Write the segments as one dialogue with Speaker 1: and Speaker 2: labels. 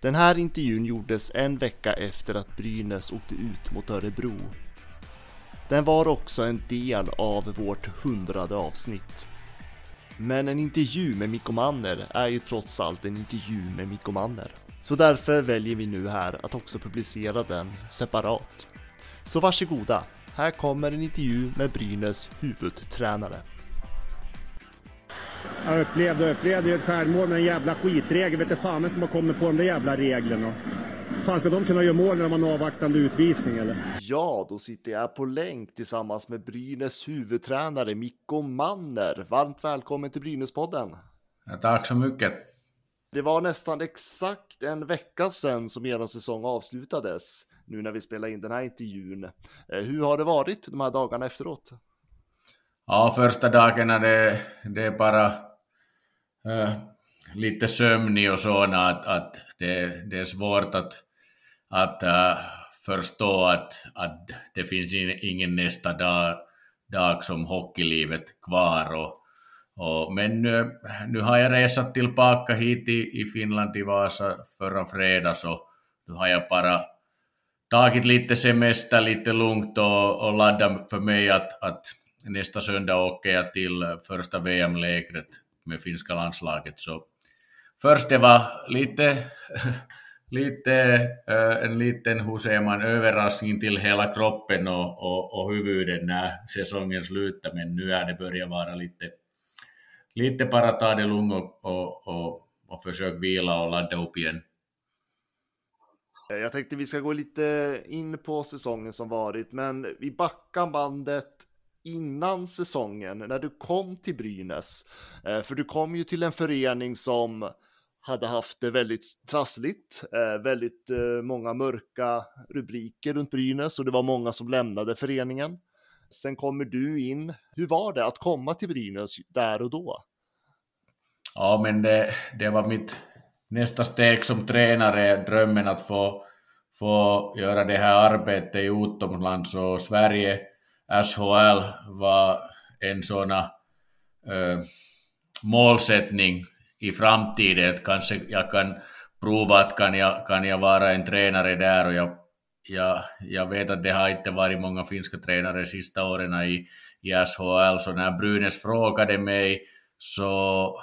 Speaker 1: Den här intervjun gjordes en vecka efter att Brynäs åkte ut mot Örebro. Den var också en del av vårt hundrade avsnitt. Men en intervju med Mikko Manner är ju trots allt en intervju med Mikko Manner. Så därför väljer vi nu här att också publicera den separat. Så varsågoda, här kommer en intervju med Brynäs huvudtränare.
Speaker 2: Jag upplevde och upplevde ju ett självmål med en jävla skitregel. Vet du fan som har kommit på de där jävla reglerna. Fan ska de kunna göra mål när de har en avvaktande utvisning eller?
Speaker 1: Ja, då sitter jag på länk tillsammans med Brynäs huvudtränare Mikko Manner. Varmt välkommen till Brynäspodden.
Speaker 3: Ja, tack så mycket.
Speaker 1: Det var nästan exakt en vecka sedan som er säsong avslutades, nu när vi spelar in den här intervjun. Eh, hur har det varit de här dagarna efteråt?
Speaker 3: Ja, första dagarna det, det är bara äh, lite sömnig och sådana, att, att det, det är svårt att, att äh, förstå att, att det finns ingen nästa dag, dag som hockeylivet kvar. Och, och, men nu, nu har jag resat tillbaka hit i, i Finland, i Vasa, förra fredags och nu har jag bara tagit lite semester, lite lugnt och, och laddat för mig att, att nästa söndag åker jag till första VM-lägret med finska landslaget. Så först det var lite, lite eh, en liten, hur säger man, överraskning till hela kroppen och, och, och huvudet när säsongen slutade, men nu är det börjat vara lite, lite bara ta det lugnt och, och, och, och försök vila och ladda upp igen.
Speaker 1: Jag tänkte vi ska gå lite in på säsongen som varit, men vi backar bandet innan säsongen när du kom till Brynäs. Eh, för du kom ju till en förening som hade haft det väldigt trassligt, eh, väldigt eh, många mörka rubriker runt Brynäs och det var många som lämnade föreningen. Sen kommer du in. Hur var det att komma till Brynäs där och då?
Speaker 3: Ja, men det, det var mitt nästa steg som tränare, drömmen att få, få göra det här arbetet i utomlands och Sverige SHL var en sån äh, målsättning i framtiden, att kanske jag kan prova att kan jag, kan jag vara en tränare där och jag, jag, jag vet att det har inte varit många finska tränare sista åren i, i SHL, så när Brynäs frågade mig så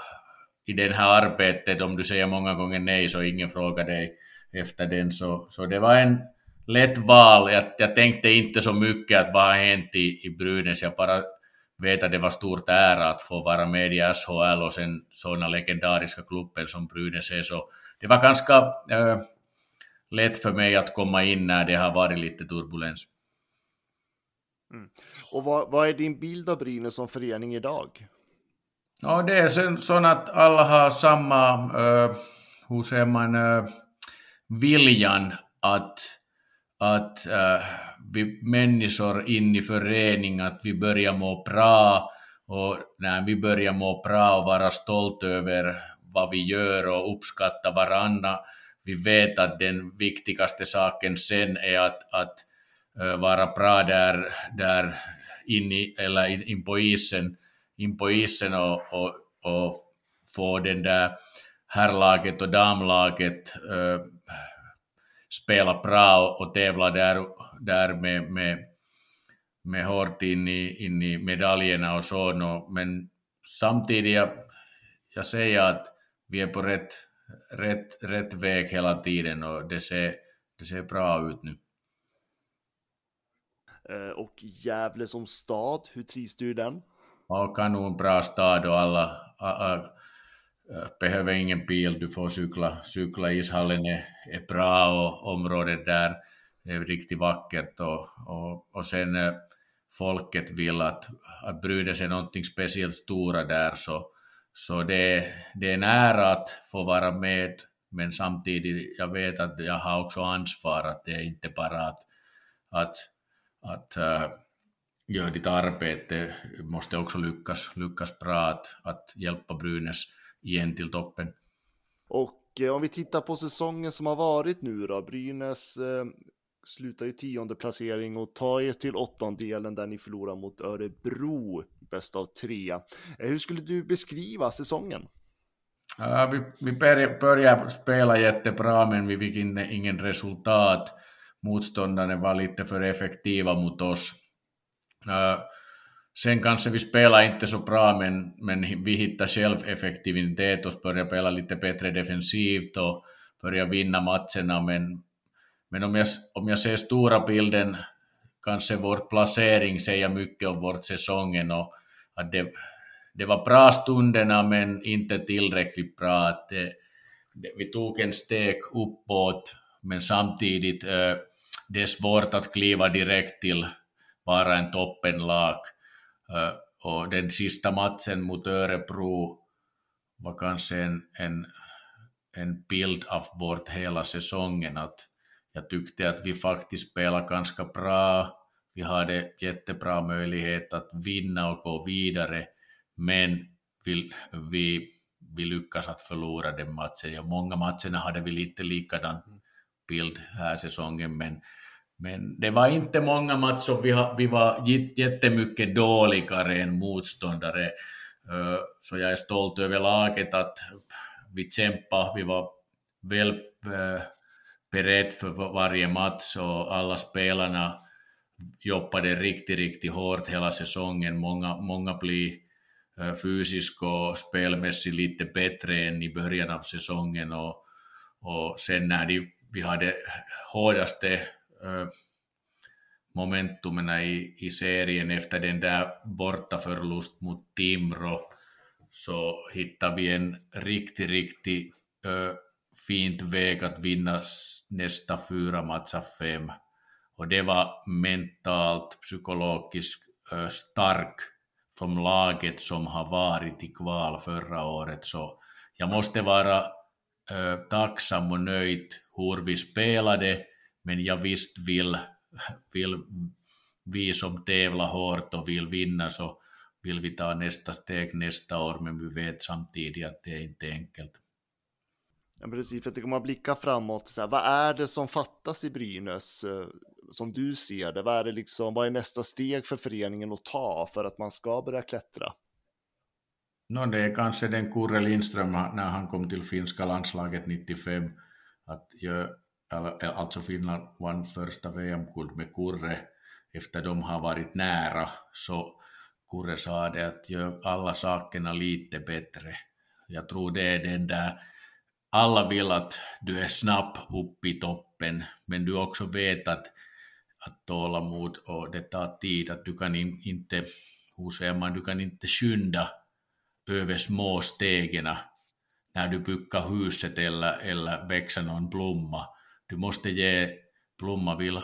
Speaker 3: i det här arbetet, om du säger många gånger nej så ingen frågar dig efter den, så, så det var en lätt val. Jag, jag tänkte inte så mycket att vad har hänt i, i Brynäs. Jag bara vet att det var stort ära att få vara med i SHL och sen sådana legendariska klubben som Brynäs är. Så det var ganska äh, lätt för mig att komma in när det har varit lite turbulens.
Speaker 1: Mm. Och vad, vad, är din bild av Brynäs som förening idag?
Speaker 3: Ja, det är så, så att alla har samma, äh, hur säger man, äh, viljan att att äh, vi människor in i förening, att vi börjar må bra och när vi börjar må bra och vara stolta över vad vi gör och uppskatta varandra, vi vet att den viktigaste saken sen är att, att äh, vara bra där, där in, i, eller in, in på isen, in på isen och, och, och få den där herrlaget och damlaget äh, spela bra och tävla där, där med, med, med hårt in i, in i medaljerna och så. No, men samtidigt, jag, jag säger att vi är på rätt, rätt, rätt väg hela tiden och det ser, det ser bra ut nu.
Speaker 1: Eh, och Gävle som stad, hur trivs du i den?
Speaker 3: Ja, kanon, bra stad och alla, alla Äh, behöver ingen bil, du får cykla, cykla ishallen är, är bra och området där. Är riktigt vackert och, och, och sen äh, folket vill att, att Brynäs är någonting speciellt stora där så, så det, det är en ära att få vara med men samtidigt jag vet att jag har också ansvar att det är inte bara att, att, att äh, göra ditt arbete, måste också lyckas, lyckas bra att, att hjälpa Brynäs igen till toppen.
Speaker 1: Och eh, om vi tittar på säsongen som har varit nu då, Brynäs eh, slutar ju tionde placering och tar er till åttondelen där ni förlorar mot Örebro, bäst av tre. Eh, hur skulle du beskriva säsongen?
Speaker 3: Ja, vi, vi började spela jättebra, men vi fick in, ingen resultat. Motståndarna var lite för effektiva mot oss. Uh, sen kanske vi spelade inte så bra, men, men vi hittade själveffektivitet och började spela lite bättre defensivt och började vinna matcherna. Men, men om, jag, om jag ser stora bilden, kanske vår placering säger mycket om vår säsongen och att det, det var bra stunderna men inte tillräckligt bra. Att det, det, vi tog en steg uppåt men samtidigt äh, det är svårt att kliva direkt till vara en toppenlag. Och den sista matchen mot Örebro var kanske en, en, en bild av vårt hela säsongen. Att jag tyckte att vi faktiskt spelade ganska bra. Vi hade jättebra möjlighet att vinna och gå vidare men vi, vi, vi lyckas att förlora den matchen. Ja, många matcherna hade vi lite likadan bild här säsongen, men, men det var inte många matcher vi, vi var jättemycket dåligare än motståndare. Eh, så jag är stolt över laget att vi kämpade, vi var väl eh, beredd för varje match och alla spelarna jobbade riktigt, riktigt hårt hela säsongen. Många, många blir eh, fysiskt och spelmässigt lite bättre än i början av säsongen och, och sen när de, vi hade hårdaste momentumerna momentumen i, i serien efter den där bortaförlust mot Timrå så hittade vi en riktigt, riktigt äh, fint väg att vinna nästa fyra matcher fem. Och det var mentalt, psykologiskt äh, stark från laget som har varit i kval förra året, så jag måste vara äh, tacksam och nöjd hur vi spelade, men jag visst vill, vill vi som tävlar hårt och vill vinna så vill vi ta nästa steg nästa år, men vi vet samtidigt att det är inte enkelt.
Speaker 1: Ja, precis, för att om man blickar framåt, så här, vad är det som fattas i Brynäs eh, som du ser det? Vad är, det liksom, vad är nästa steg för föreningen att ta för att man ska börja klättra?
Speaker 3: No, det är kanske den Kurre Lindström när han kom till finska landslaget 95, att jag, alltså Finland vann första VM-guld med Kurre efter de har varit nära, så Kurre sa det att gör alla sakerna lite bättre. Jag tror det är den där alla vill att du är snabb upp i toppen, men du också vet att, att tålamod och det tar tid, att du kan in, inte, hur säger man, du kan inte skynda över små stegen när du bygger huset eller, eller växer någon blomma. Du måste ge, blomma vill,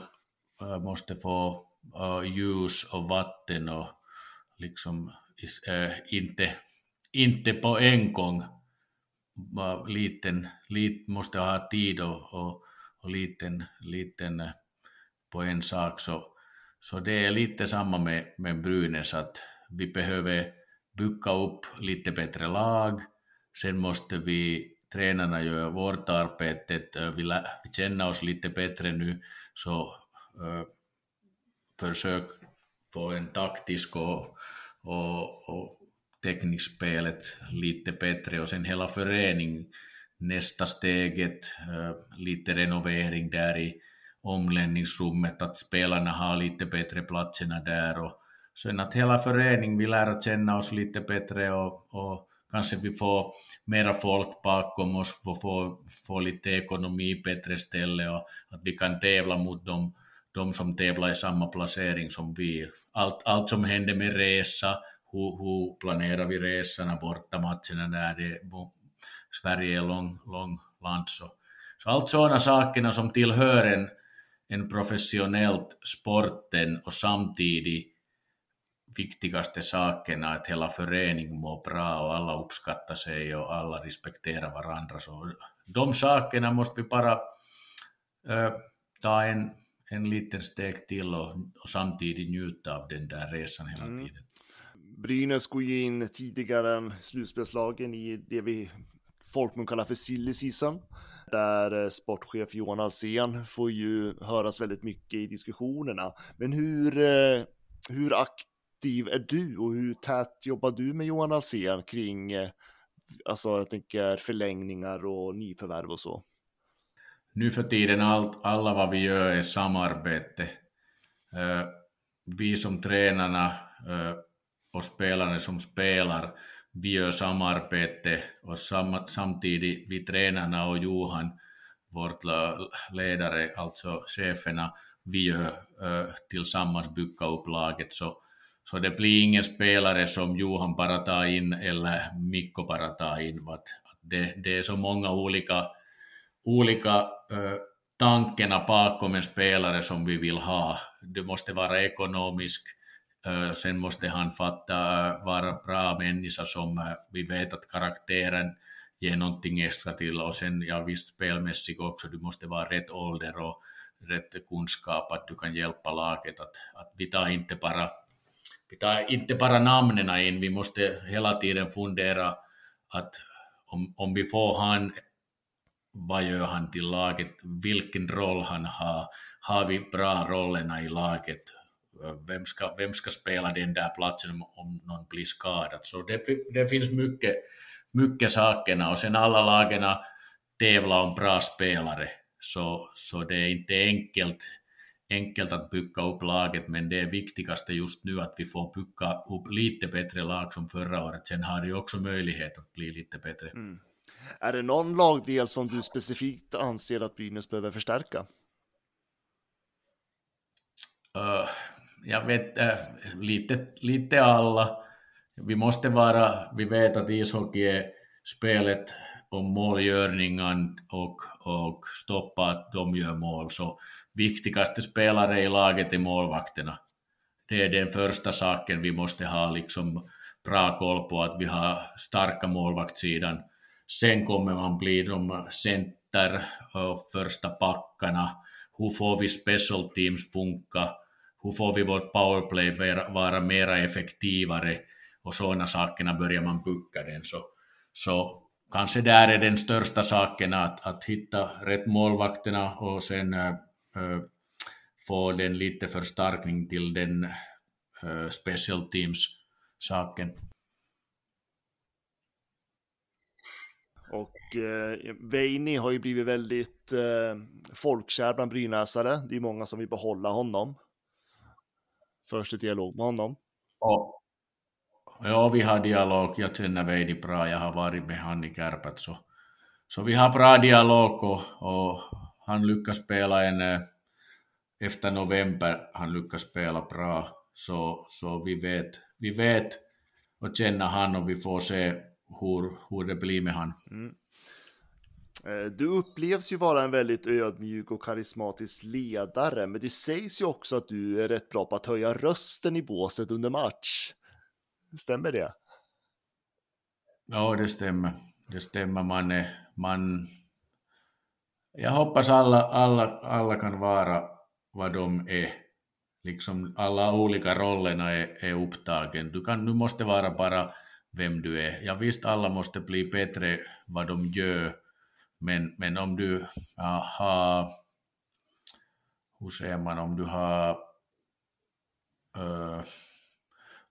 Speaker 3: äh, måste få uh, äh, ljus och vatten och liksom äh, inte, inte på äh, äh, en gång var liten, lit, måste ha tid och, och, och liten, liten på en sak. Så, så det är lite samma med, med Brynäs, att vi behöver bygga upp lite bättre lag. Sen måste vi, tränarna gör vårt arbete, eh, vi, vi känner oss lite bättre nu, så äh, försök få en taktisk och, och, och teknikspelet lite bättre. Och sen hela föreningen, nästa steget, eh, lite renovering där i omklädningsrummet, att spelarna har lite bättre platserna där. Och sen att hela föreningen vi lär känna oss lite bättre och, och kanske vi får mera folk bakom oss, får få, få lite ekonomi bättre ställe och att vi kan tävla mot dem, de som tävlar i samma placering som vi. Allt, allt som händer med resa, hur, hur planerar vi resorna, bortamatcherna när det Sverige är lång, lång land. Så, så allt sådana sakerna som tillhör en, en professionellt sporten och samtidigt viktigaste sakerna att hela föreningen mår bra och alla uppskattar sig och alla respekterar varandra. Så de sakerna måste vi bara äh, ta en, en liten steg till och, och samtidigt njuta av den där resan hela mm. tiden.
Speaker 1: Brynäs går ju in tidigare än slutspelslagen i det vi folkmun kallar för silly season. Där eh, sportchef Johan Alsen får ju höras väldigt mycket i diskussionerna. Men hur, eh, hur aktiv är du och hur tätt jobbar du med Johan Alsen kring eh, alltså jag tänker förlängningar och nyförvärv och så?
Speaker 3: Nu för tiden allt, alla vad vi gör är samarbete. Eh, vi som tränarna eh, och spelarna som spelar, vi gör samarbete och sam, samtidigt vi tränarna och Johan, vårt ledare, alltså cheferna, vi gör tillsammans bygga upp laget. Så, så det blir ingen spelare som Johan bara tar in eller Mikko bara tar in. Att det, det är så många olika, olika äh, tankarna bakom en spelare som vi vill ha. Det måste vara ekonomisk, äh, sen måste han fatta, äh, vara bra människa som vi vet att karaktären ger någonting extra till och sen ja visst spelmässigt också, du måste vara rätt ålder och rätt kunskap att du kan hjälpa laget. Att, att vi tar inte bara tar inte bara namnen in, vi måste hela tiden fundera att om, om vi får han, vad gör han till laget, vilken roll han har, har vi bra rollerna i laget, vem ska, vem ska spela den där platsen om någon blir skadad. Så det, det finns mycket, mycket sakerna. Och sen alla lagen tävlar om bra spelare. Så, så det är inte enkelt, enkelt att bygga upp laget, men det är viktigaste just nu att vi får bygga upp lite bättre lag som förra året. Sen har det också möjlighet att bli lite bättre. Mm.
Speaker 1: Är det någon lagdel som du specifikt anser att Brynäs behöver förstärka?
Speaker 3: Uh, jag vet uh, lite, lite alla. Vi måste vara, vi vet att ishockey är spelet om målgörningen och, och stoppa att de gör mål. Så viktigaste spelare i laget är målvakterna. Det är den första saken vi måste ha liksom bra koll på, att vi har starka målvaktssidan. Sen kommer man bli de center och första packarna. Hur får vi special teams funka? Hur får vi vårt powerplay vara mera effektivare? Och sådana sakerna börjar man bygga den. Så, så kanske där är den största saken att, att hitta rätt målvakterna och sen äh, få den lite förstärkning till den äh, special teams-saken.
Speaker 1: Och eh, Veini har ju blivit väldigt eh, folkkär bland brynäsare. Det är många som vill behålla honom. Först dialog med honom.
Speaker 3: Ja. Ja, vi har dialog. Jag känner Veidi bra. Jag har varit med han i Kärpät. Så, så vi har bra dialog och, och han lyckas spela en... Eh, efter november han lyckas spela bra. Så, så vi, vet, vi vet och känner han och vi får se hur, hur det blir med han. Mm.
Speaker 1: Eh, du upplevs ju vara en väldigt ödmjuk och karismatisk ledare, men det sägs ju också att du är rätt bra på att höja rösten i båset under match. Stämmer det?
Speaker 3: Ja, det stämmer. Det stämmer. Man är, man... Jag hoppas alla, alla, alla kan vara vad de är. Liksom alla olika rollerna är, e, är e upptagen. Du, kan, du måste vara bara vem du är. Ja visst, alla måste bli bättre vad de gör, men, men om du har, hur säger man, om du har Äh,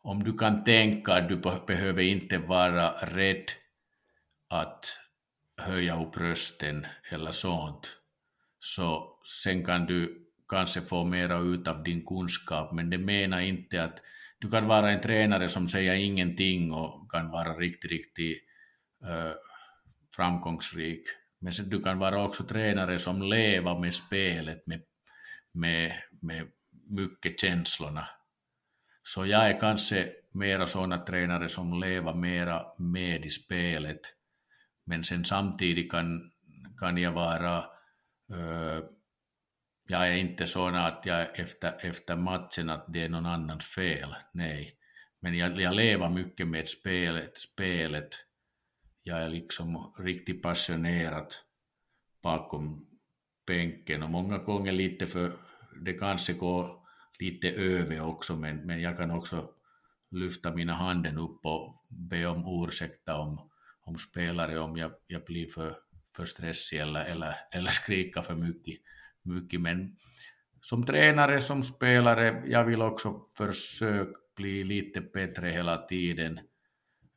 Speaker 3: om du kan tänka att du behöver inte vara rädd att höja upp rösten eller sånt, så sen kan du kanske få mera ut av din kunskap, men det menar inte att du kan vara en tränare som säger ingenting och kan vara riktigt, riktigt äh, framgångsrik. Men sen du kan vara också tränare som lever med spelet, med, med, med mycket känslorna så jag är kanske mera sådana tränare som lever mera med i spelet. Men sen samtidigt kan, kan jag vara, äh, jag är inte sån att jag efter, efter matchen att det är någon annans fel, nej. Men jag, jag lever mycket med spelet, spelet. Jag är liksom riktigt passionerad bakom bänken och många gånger lite för, det kanske går lite över också, men, men jag kan också lyfta mina handen upp och be om ursäkt om, om spelare om jag, jag blir för, för stressig eller, eller, eller skrika för mycket, mycket. Men som tränare, som spelare, jag vill också försöka bli lite bättre hela tiden.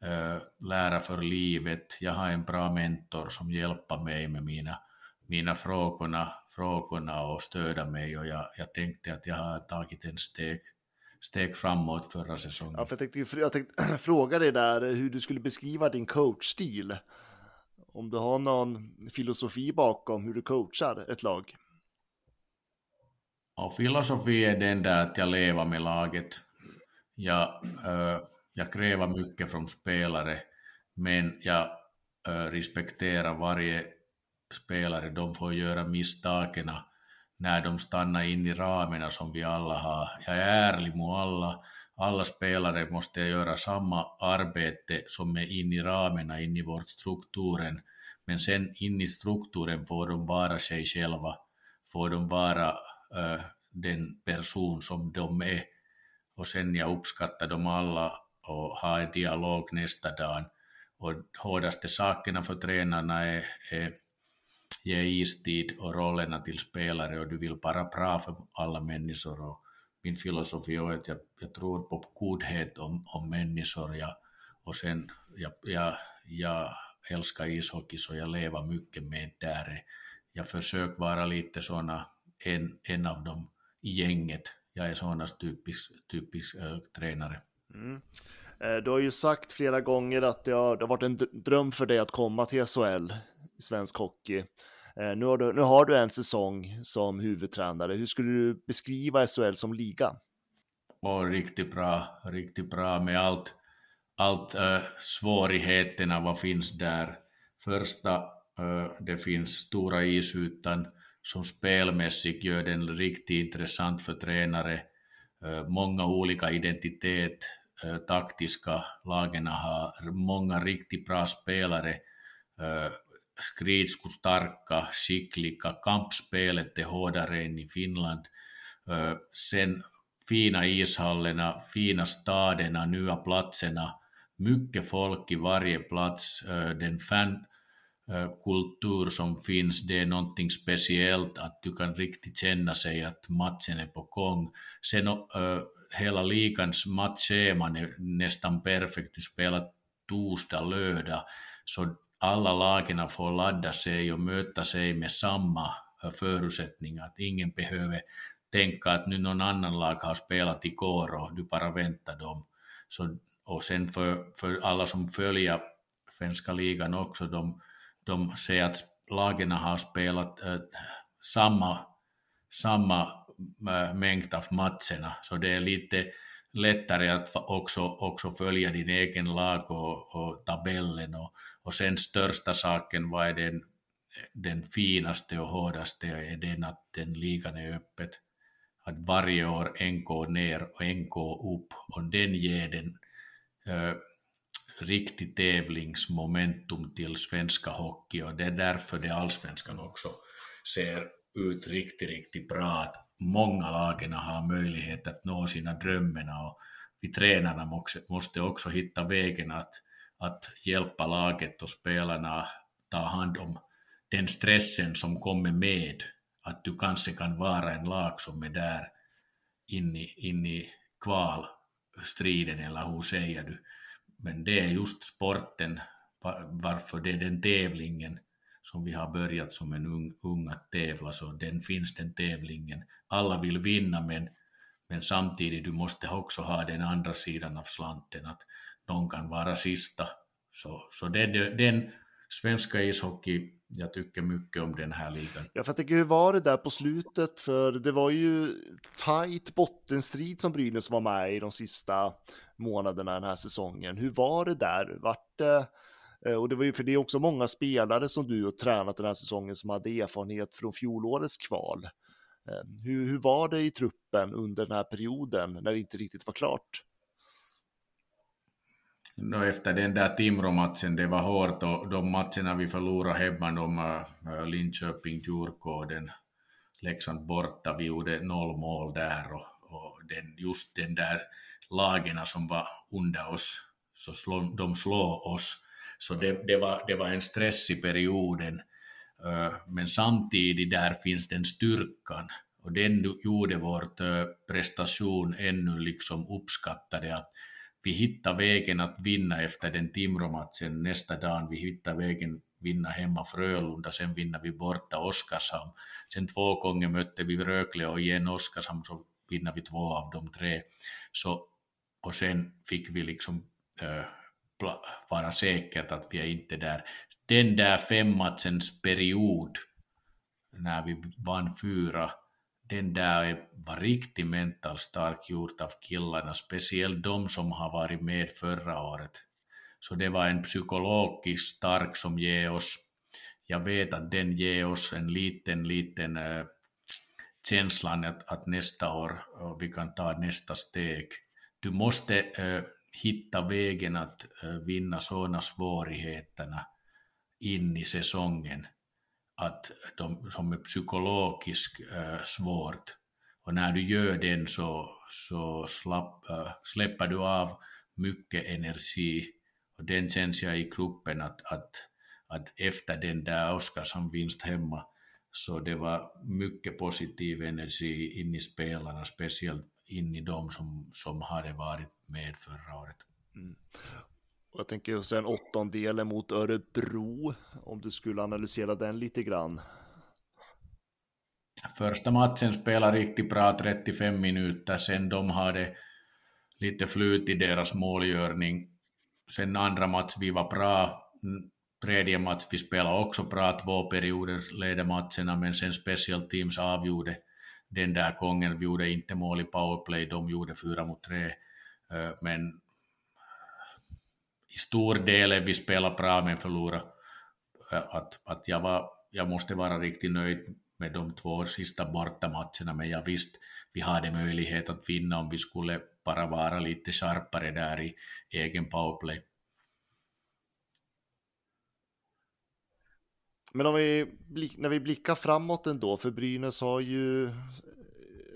Speaker 3: Eh, lära för livet. Jag har en bra mentor som hjälper mig med mina, mina frågorna, frågorna och stöder mig och jag, jag tänkte att jag har tagit en steg, steg framåt förra säsongen.
Speaker 1: Ja, för jag, tänkte, jag tänkte fråga dig där hur du skulle beskriva din coachstil. Om du har någon filosofi bakom hur du coachar ett lag.
Speaker 3: Och filosofi är den där att jag lever med laget. Jag, äh, jag kräver mycket från spelare, men jag äh, respekterar varje spelare. De får göra misstagen när de stannar in i som vi alla har. Jag är ärlig mot alla. Alla spelare måste göra samma arbete som är in i ramarna, in i vårt strukturen. Men sen in i strukturen får de vara sig själva. Får de vara äh, den person som de är. Och sen jag uppskattar dem alla och har en dialog nästa dag. Och hårdaste sakerna för tränarna är, är ge istid och rollerna till spelare och du vill bara bra för alla människor. Och min filosofi är att jag, jag tror på godhet om, om människor. ja, och sen, jag, jag, jag älskar ishockey så jag lever mycket med där. Jag försöker vara lite såna en, en av dem i gänget. Jag är sånas typisk, typisk äh, tränare. Mm.
Speaker 1: Eh, du har ju sagt flera gånger att det har, det har varit en dröm för dig att komma till SHL, svensk hockey. Eh, nu har, du, nu har du en säsong som huvudtränare. Hur skulle du beskriva SHL som liga?
Speaker 3: Oh, riktigt bra, riktigt bra med allt, allt äh, svårigheterna vad finns där. Första, äh, det finns stora isytan som spelmässigt gör den riktigt intressant för tränare. Äh, många olika identitet, taktiska lagen har många riktigt bra spelare skridskostarka, skickliga, kampspelet är hårdare än i Finland. Sen fina ishallerna, fina staderna, nya platserna, mycket folk i varje plats, den fankultur som finns, det är någonting speciellt att du kan riktigt känna sig att matchen är på gång. Sen hela ligans matchschema är nästan perfekt, du spelar torsdag, lördag, så alla lagen får ladda sig och möta sig med samma eh, förutsättningar. Att ingen behöver tänka att nu någon annan lag har spelat igår och du bara väntar dem. Så, och sen för, för alla som följer svenska ligan också, de, de ser att lagen har spelat äh, samma, samma äh, mängd av matcherna, så det är lite lättare att också, också följa din egen lag och, och tabellen och, och sen största saken, vad är den, den finaste och hårdaste, är den att den ligan är öppet. Att varje år NK ner och NK upp och den ger den äh, riktig tävlingsmomentum till svenska hockey och det är därför det allsvenskan också ser ut riktigt, riktigt bra. Många lagen har möjlighet att nå sina drömmar och vi tränarna måste också hitta vägen att, att hjälpa laget och spelarna ta hand om den stressen som kommer med att du kanske kan vara en lag som är där in i, in i kvalstriden eller hur säger du. Men det är just sporten, varför det är den tävlingen som vi har börjat som en ung, ung att tävla, så den finns den tävlingen. Alla vill vinna, men, men samtidigt du måste också ha den andra sidan av slanten, att någon kan vara sista. Så, så den, den svenska ishockey, jag tycker mycket om den här ligan.
Speaker 1: Ja, för jag tänker, hur var det där på slutet? För det var ju tajt bottenstrid som Brynäs var med i de sista månaderna den här säsongen. Hur var det där? Vart det Eh, Eh, och det var ju för det är också många spelare som du har tränat den här säsongen som hade erfarenhet från fjolårets kval. Eh, hur, hur var det i truppen under den här perioden när det inte riktigt var klart?
Speaker 3: No, efter den där Timrå-matchen, det var hårt och de matcherna vi förlorade hemma, de eh, Linköping, Djurgården, Leksand borta, vi gjorde noll mål där och, och den, just den där lagen som var under oss, så slå, de slår oss så det, det, var, det var en stress i perioden. Eh, men samtidigt där finns den styrkan och den gjorde vår eh, prestation ännu liksom uppskattade att vi hittade vägen att vinna efter den Timrå-matchen nästa dag. Vi hittade vägen vinna hemma Frölunda, sen vinna vi borta Oskarshamn. Sen två gånger mötte vi Rögle och igen Oskarshamn, så vinna vi två av de tre. Så, och sen fick vi liksom äh, vara säkert att vi är inte där. Den där femmatchens period, när vi vann fyra, den där var riktigt mentalt stark gjort av killarna, speciellt de som har varit med förra året. Så det var en psykologisk stark som ger oss, jag vet att den ger oss en liten, liten äh, känslan att, att nästa år äh, vi kan ta nästa steg. Du måste äh, hitta vägen att eh, vinna sådana svårigheterna in i säsongen att de, som är psykologiskt äh, svårt. Och när du gör den så, så slapp, äh, släpper du av mycket energi. Och den känns jag i gruppen att, att, att efter den där Oskarshamn-vinst hemma så det var mycket positiv energi in i spelarna, speciellt in i de som, som hade varit med förra året. Mm.
Speaker 1: Jag tänker sen åttondelen mot Örebro, om du skulle analysera den lite grann.
Speaker 3: Första matchen spelade riktigt bra 35 minuter, sen de hade lite flyt i deras målgörning. Sen andra match vi var bra, tredje match vi spelade också bra, två perioder ledde matcherna, men sen special teams avgjorde den där gången. Vi gjorde inte mål i powerplay, de gjorde fyra mot tre. Eh, men eh, i stor del är vi spelar bra men förlorar. Eh, att, att jag, var, jag måste vara riktigt nöjd med de två sista bortamatcherna, men jag visste vi hade möjlighet att vinna om vi skulle bara vara lite skarpare där i egen powerplay.
Speaker 1: Men om vi, när vi blickar framåt ändå, för Brynäs har ju eh,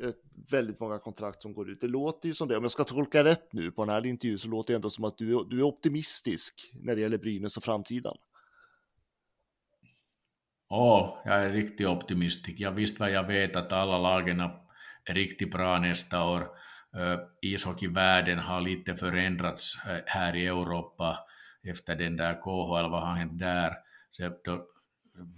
Speaker 1: ett, väldigt många kontrakt som går ut. Det låter ju som det, om jag ska tolka rätt nu på den här intervjun så låter det ändå som att du, du är optimistisk när det gäller Brynäs och framtiden.
Speaker 3: Ja, oh, jag är riktigt optimistisk. Jag visste vad jag vet att alla lagen är riktigt bra nästa år. Uh, ishockeyvärlden har lite förändrats eh, här i Europa efter den där KHL, vad har hänt där? Så då,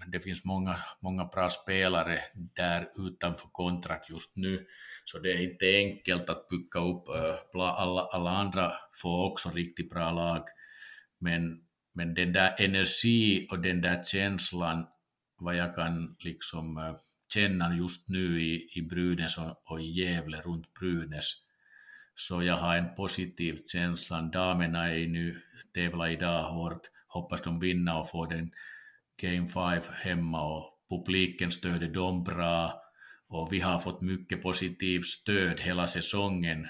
Speaker 3: det finns många, många bra spelare där utanför kontrakt just nu, så det är inte enkelt att bygga upp. Eh, alla, alla andra får också riktigt bra lag, men, men den där energi och den där känslan, vad jag kan liksom eh, känna just nu i, i Brynäs och, och i Gävle runt Brynäs, så jag har en positiv känsla. Damerna är nu tävlar idag hårt, hoppas de vinner och får den Game 5 hemma och publiken stödde dem bra. Och vi har fått mycket positivt stöd hela säsongen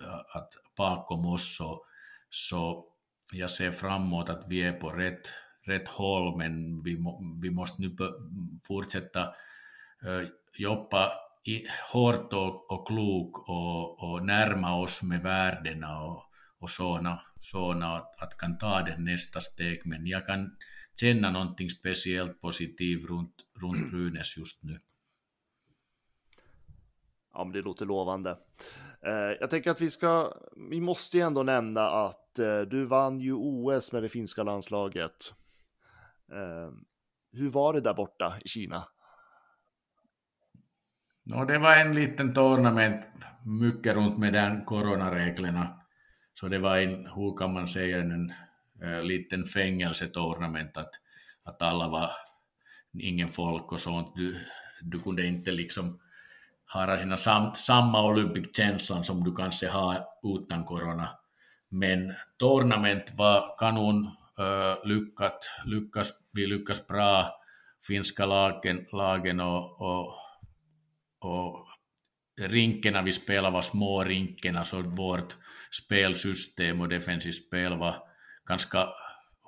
Speaker 3: eh, att bakom oss. Så, så jag ser framåt att vi är på rätt, rätt håll men vi, må, vi måste nu fortsätta äh, jobba i, hårt och, och klok och, och närma oss med värdena och, och såna, såna att, att kan ta det nästa steg. Men jag kan känna någonting speciellt positivt runt, runt Brynäs just nu.
Speaker 1: Ja, men det låter lovande. Eh, jag tänker att vi ska, vi måste ju ändå nämna att eh, du vann ju OS med det finska landslaget. Eh, hur var det där borta i Kina?
Speaker 3: No, det var en liten tournament, mycket runt med den coronareglerna. Så det var en, hur kan man säga, en Eh, liten fängelsetornament att, att alla var ingen folk och sånt. Du, du kunde inte liksom ha sina sam, samma Olympic-känslan som du kanske har utan corona. Men tornament var kanon äh, lyckat, lyckas, vi lyckas bra, finska lagen, lagen och, och, och rinkerna vi spelade var små rinkerna, så vårt spelsystem och defensivt spel var ganska,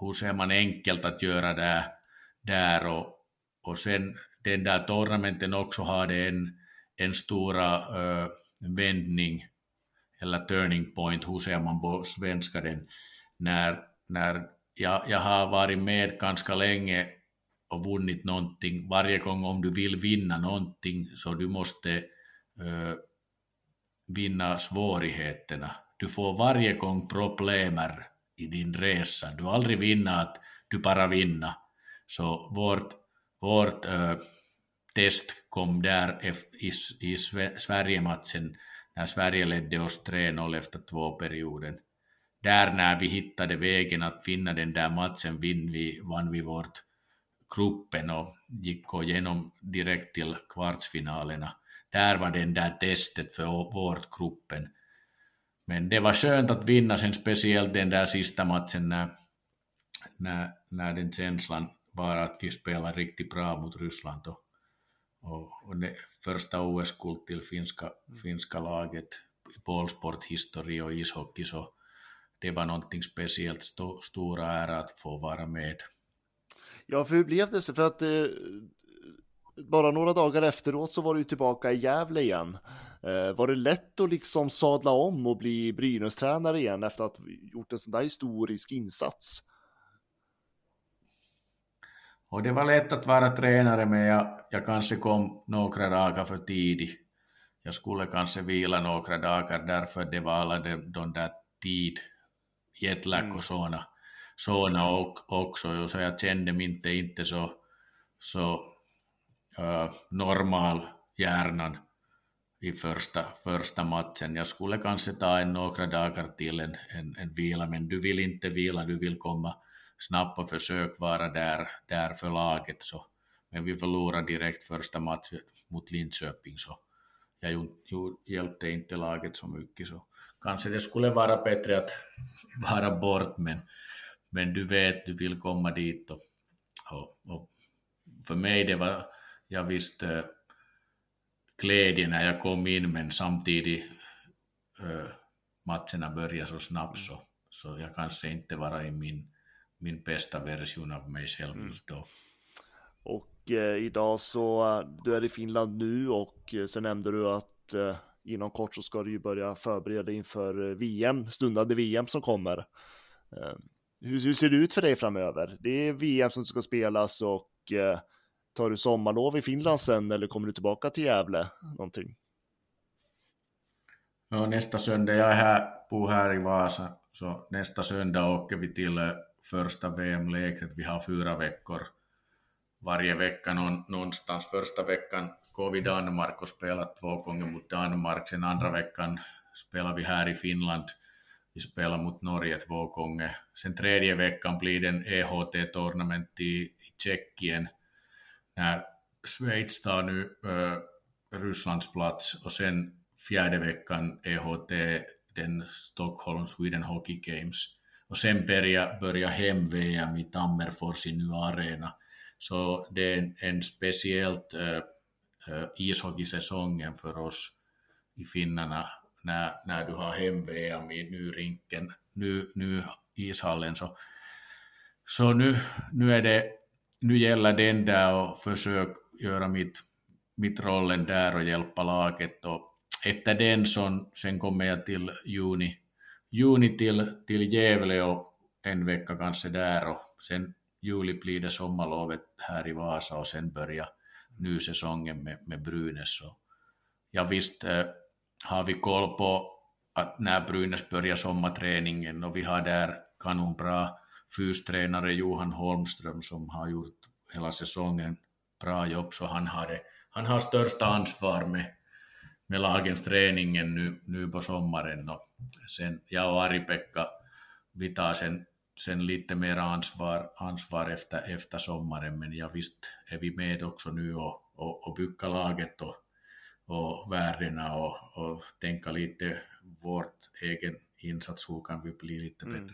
Speaker 3: hur säger man, enkelt att göra där, där och, och sen den där tournamenten också hade en, en stora uh, vändning eller turning point, hur säger man på svenska den, när, när jag, jag har varit med ganska länge och vunnit någonting. Varje gång om du vill vinna någonting så du måste uh, vinna svårigheterna. du får varje gång problemer i din resa. Du aldrig vinna att du bara vinna. Så vårt, vårt äh, test kom där i, i Sverige-matchen när Sverige ledde oss 3-0 efter två perioden. Där när vi hittade vägen att vinna den där matchen vinn vi, vann vi vårt gruppen och gick igenom direkt till kvartsfinalerna. Där var den där testet för vårt gruppen. Men det var skönt att vinna sen speciellt den där sista matchen när, när, när den känslan var att vi spelade riktigt bra mot Ryssland och, och, och det första OS-guld till finska, finska laget i bollsporthistoria och ishockey så det var någonting speciellt st stora ära att få vara med.
Speaker 1: Ja, för hur blev det? För att eh, bara några dagar efteråt så var du tillbaka i Gävle igen. Eh, var det lätt att liksom sadla om och bli Brynäs-tränare igen efter att ha gjort en sån där historisk insats?
Speaker 3: Och det var lätt att vara tränare, men jag, jag kanske kom några dagar för tidigt. Jag skulle kanske vila några dagar därför det var alla de, de där tid, jetlag mm. och såna, såna också. Så jag kände mig inte, inte så, så normal hjärnan i första, första matchen. Jag skulle kanske ta en några dagar till en, en, en vila, men du vill inte vila, du vill komma snabbt och försök vara där, där för laget. Så. Men vi förlorade direkt första matchen mot Linköping, så jag hjälpte inte laget så mycket. Så kanske det skulle vara bättre att vara bort, men, men du vet, du vill komma dit. Och, och, och för mig det var jag visste glädje när jag kom in, men samtidigt äh, matcherna började så snabbt så, så jag kanske inte var i min, min bästa version av mig själv mm. just då.
Speaker 1: Och eh, idag så, du är i Finland nu och eh, sen nämnde du att eh, inom kort så ska du ju börja förbereda inför eh, VM, stundande VM som kommer. Eh, hur, hur, ser det ut för dig framöver? Det är VM som ska spelas och eh, Tar du sommarlov i Finland sen eller kommer du tillbaka till Gävle någonting?
Speaker 3: Ja, nästa söndag, jag är här, bor här i Vasa, så nästa söndag åker vi till eh, första VM-lägret. Vi har fyra veckor varje vecka någon, någonstans. Första veckan går vi Danmark och spelar två gånger mot Danmark. Sen andra veckan spelar vi här i Finland. Vi spelar mot Norge två gånger. Sen tredje veckan blir det en EHT-tournament i, i Tjeckien när Schweiz tar nu äh, Rysslands plats och sen fjärde veckan EHT, den Stockholm Sweden Hockey Games. Och sen börjar börja hem-VM i Tammerfors i nya arena. Så det är en, en speciellt äh, äh, ishockeysäsongen för oss i finnarna när, när du har hem-VM i nyrinken, ny, ny ishallen. Så, så nu, nu är det nu gäller det där och försök göra mitt, mitt rollen där och hjälpa laget. Och efter den så, sen kommer jag till juni, juni till, till Gävle och en vecka kanske där och sen juli blir det sommarlovet här i Vasa och sen börjar nysäsongen med, med Brynäs. Och ja visst eh, har vi koll på att när Brynäs börjar sommarträningen och vi har där kanonbra fystränare Johan Holmström som har gjort hela säsongen bra jobb, så han har, det, han har största ansvar med, med lagens träningen nu, nu på sommaren. Och sen jag och Ari-Pekka, vi tar sen, sen lite mer ansvar, ansvar efter, efter sommaren, men ja, visst är vi med också nu och, och, och bygga laget och, och värdena och, och tänka lite vårt egen insats, hur kan vi bli lite mm.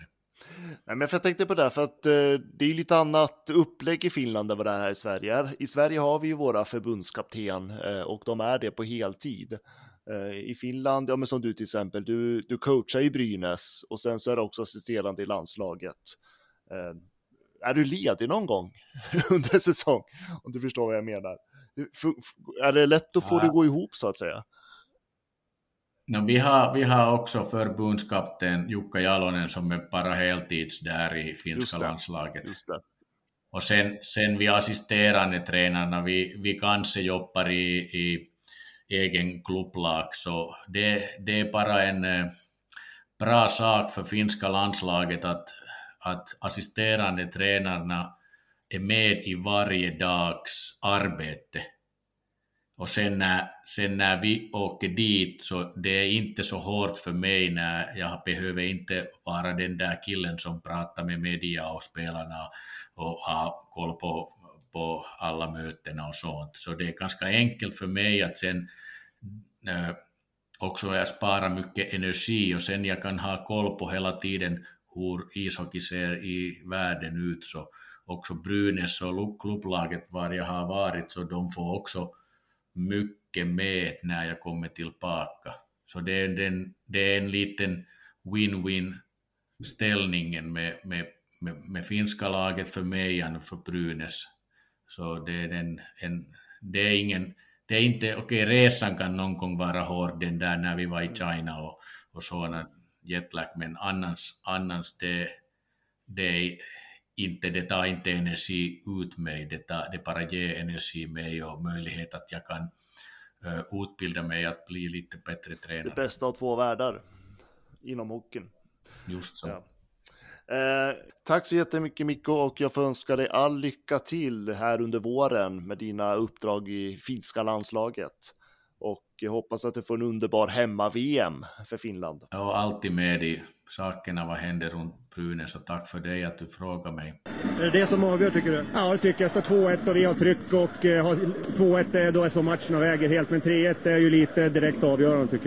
Speaker 1: Nej, men jag tänkte på det, för att eh, det är lite annat upplägg i Finland än vad det är här i Sverige. I Sverige har vi ju våra förbundskapten eh, och de är det på heltid. Eh, I Finland, ja men som du till exempel, du, du coachar i Brynäs och sen så är du också assisterande i landslaget. Eh, är du ledig någon gång under säsong? Om du förstår vad jag menar. Är det lätt att få ja. det att gå ihop så att säga?
Speaker 3: No, vi, har, vi har också förbundskapten Jukka Jalonen som är bara heltids där i finska landslaget. Och sen, sen vi assisterande tränarna, vi, vi kanske jobbar i, i egen klubblag, så det, det är bara en, bra sak för finska landslaget att, att assisterande tränarna är med i varje dags arbete. Och sen när, sen när vi åker dit så det är inte så hårt för mig när jag behöver inte vara den där killen som pratar med media och spelarna och har koll på, på alla mötena och sånt. Så det är ganska enkelt för mig att sen äh, också jag sparar mycket energi och sen jag kan ha koll på hela tiden hur ishockey ser i världen ut. Så också Brynäs och klubblaget var jag har varit, så de får också mycket med när jag kommer tillbaka. Så det är, den, det är en liten win-win ställningen med, med, med, med, finska laget för mig och för Brynäs. Så det är, den, en, det är ingen, det är inte, okej okay, resan kan någon gång vara hård den där när vi var i China och, och sådana jetlag, men annars, annars det, det är inte, det tar inte energi ut mig, det, tar, det bara ger energi mig och möjlighet att jag kan uh, utbilda mig att bli lite bättre tränare.
Speaker 1: Det bästa av två världar inom hockeyn.
Speaker 3: Just så. Ja.
Speaker 1: Eh, tack så jättemycket Mikko och jag får önska dig all lycka till här under våren med dina uppdrag i finska landslaget. Och jag hoppas att du får en underbar hemma-VM för Finland.
Speaker 3: Är alltid med i sakerna, vad händer runt Brynäs och tack för dig att du frågar mig.
Speaker 2: Är det det som avgör tycker du? Ja, jag tycker jag ska 2-1 och vi har tryck och eh, 2-1 är då är så matcherna väger helt, men 3-1 är ju lite direkt avgörande tycker jag.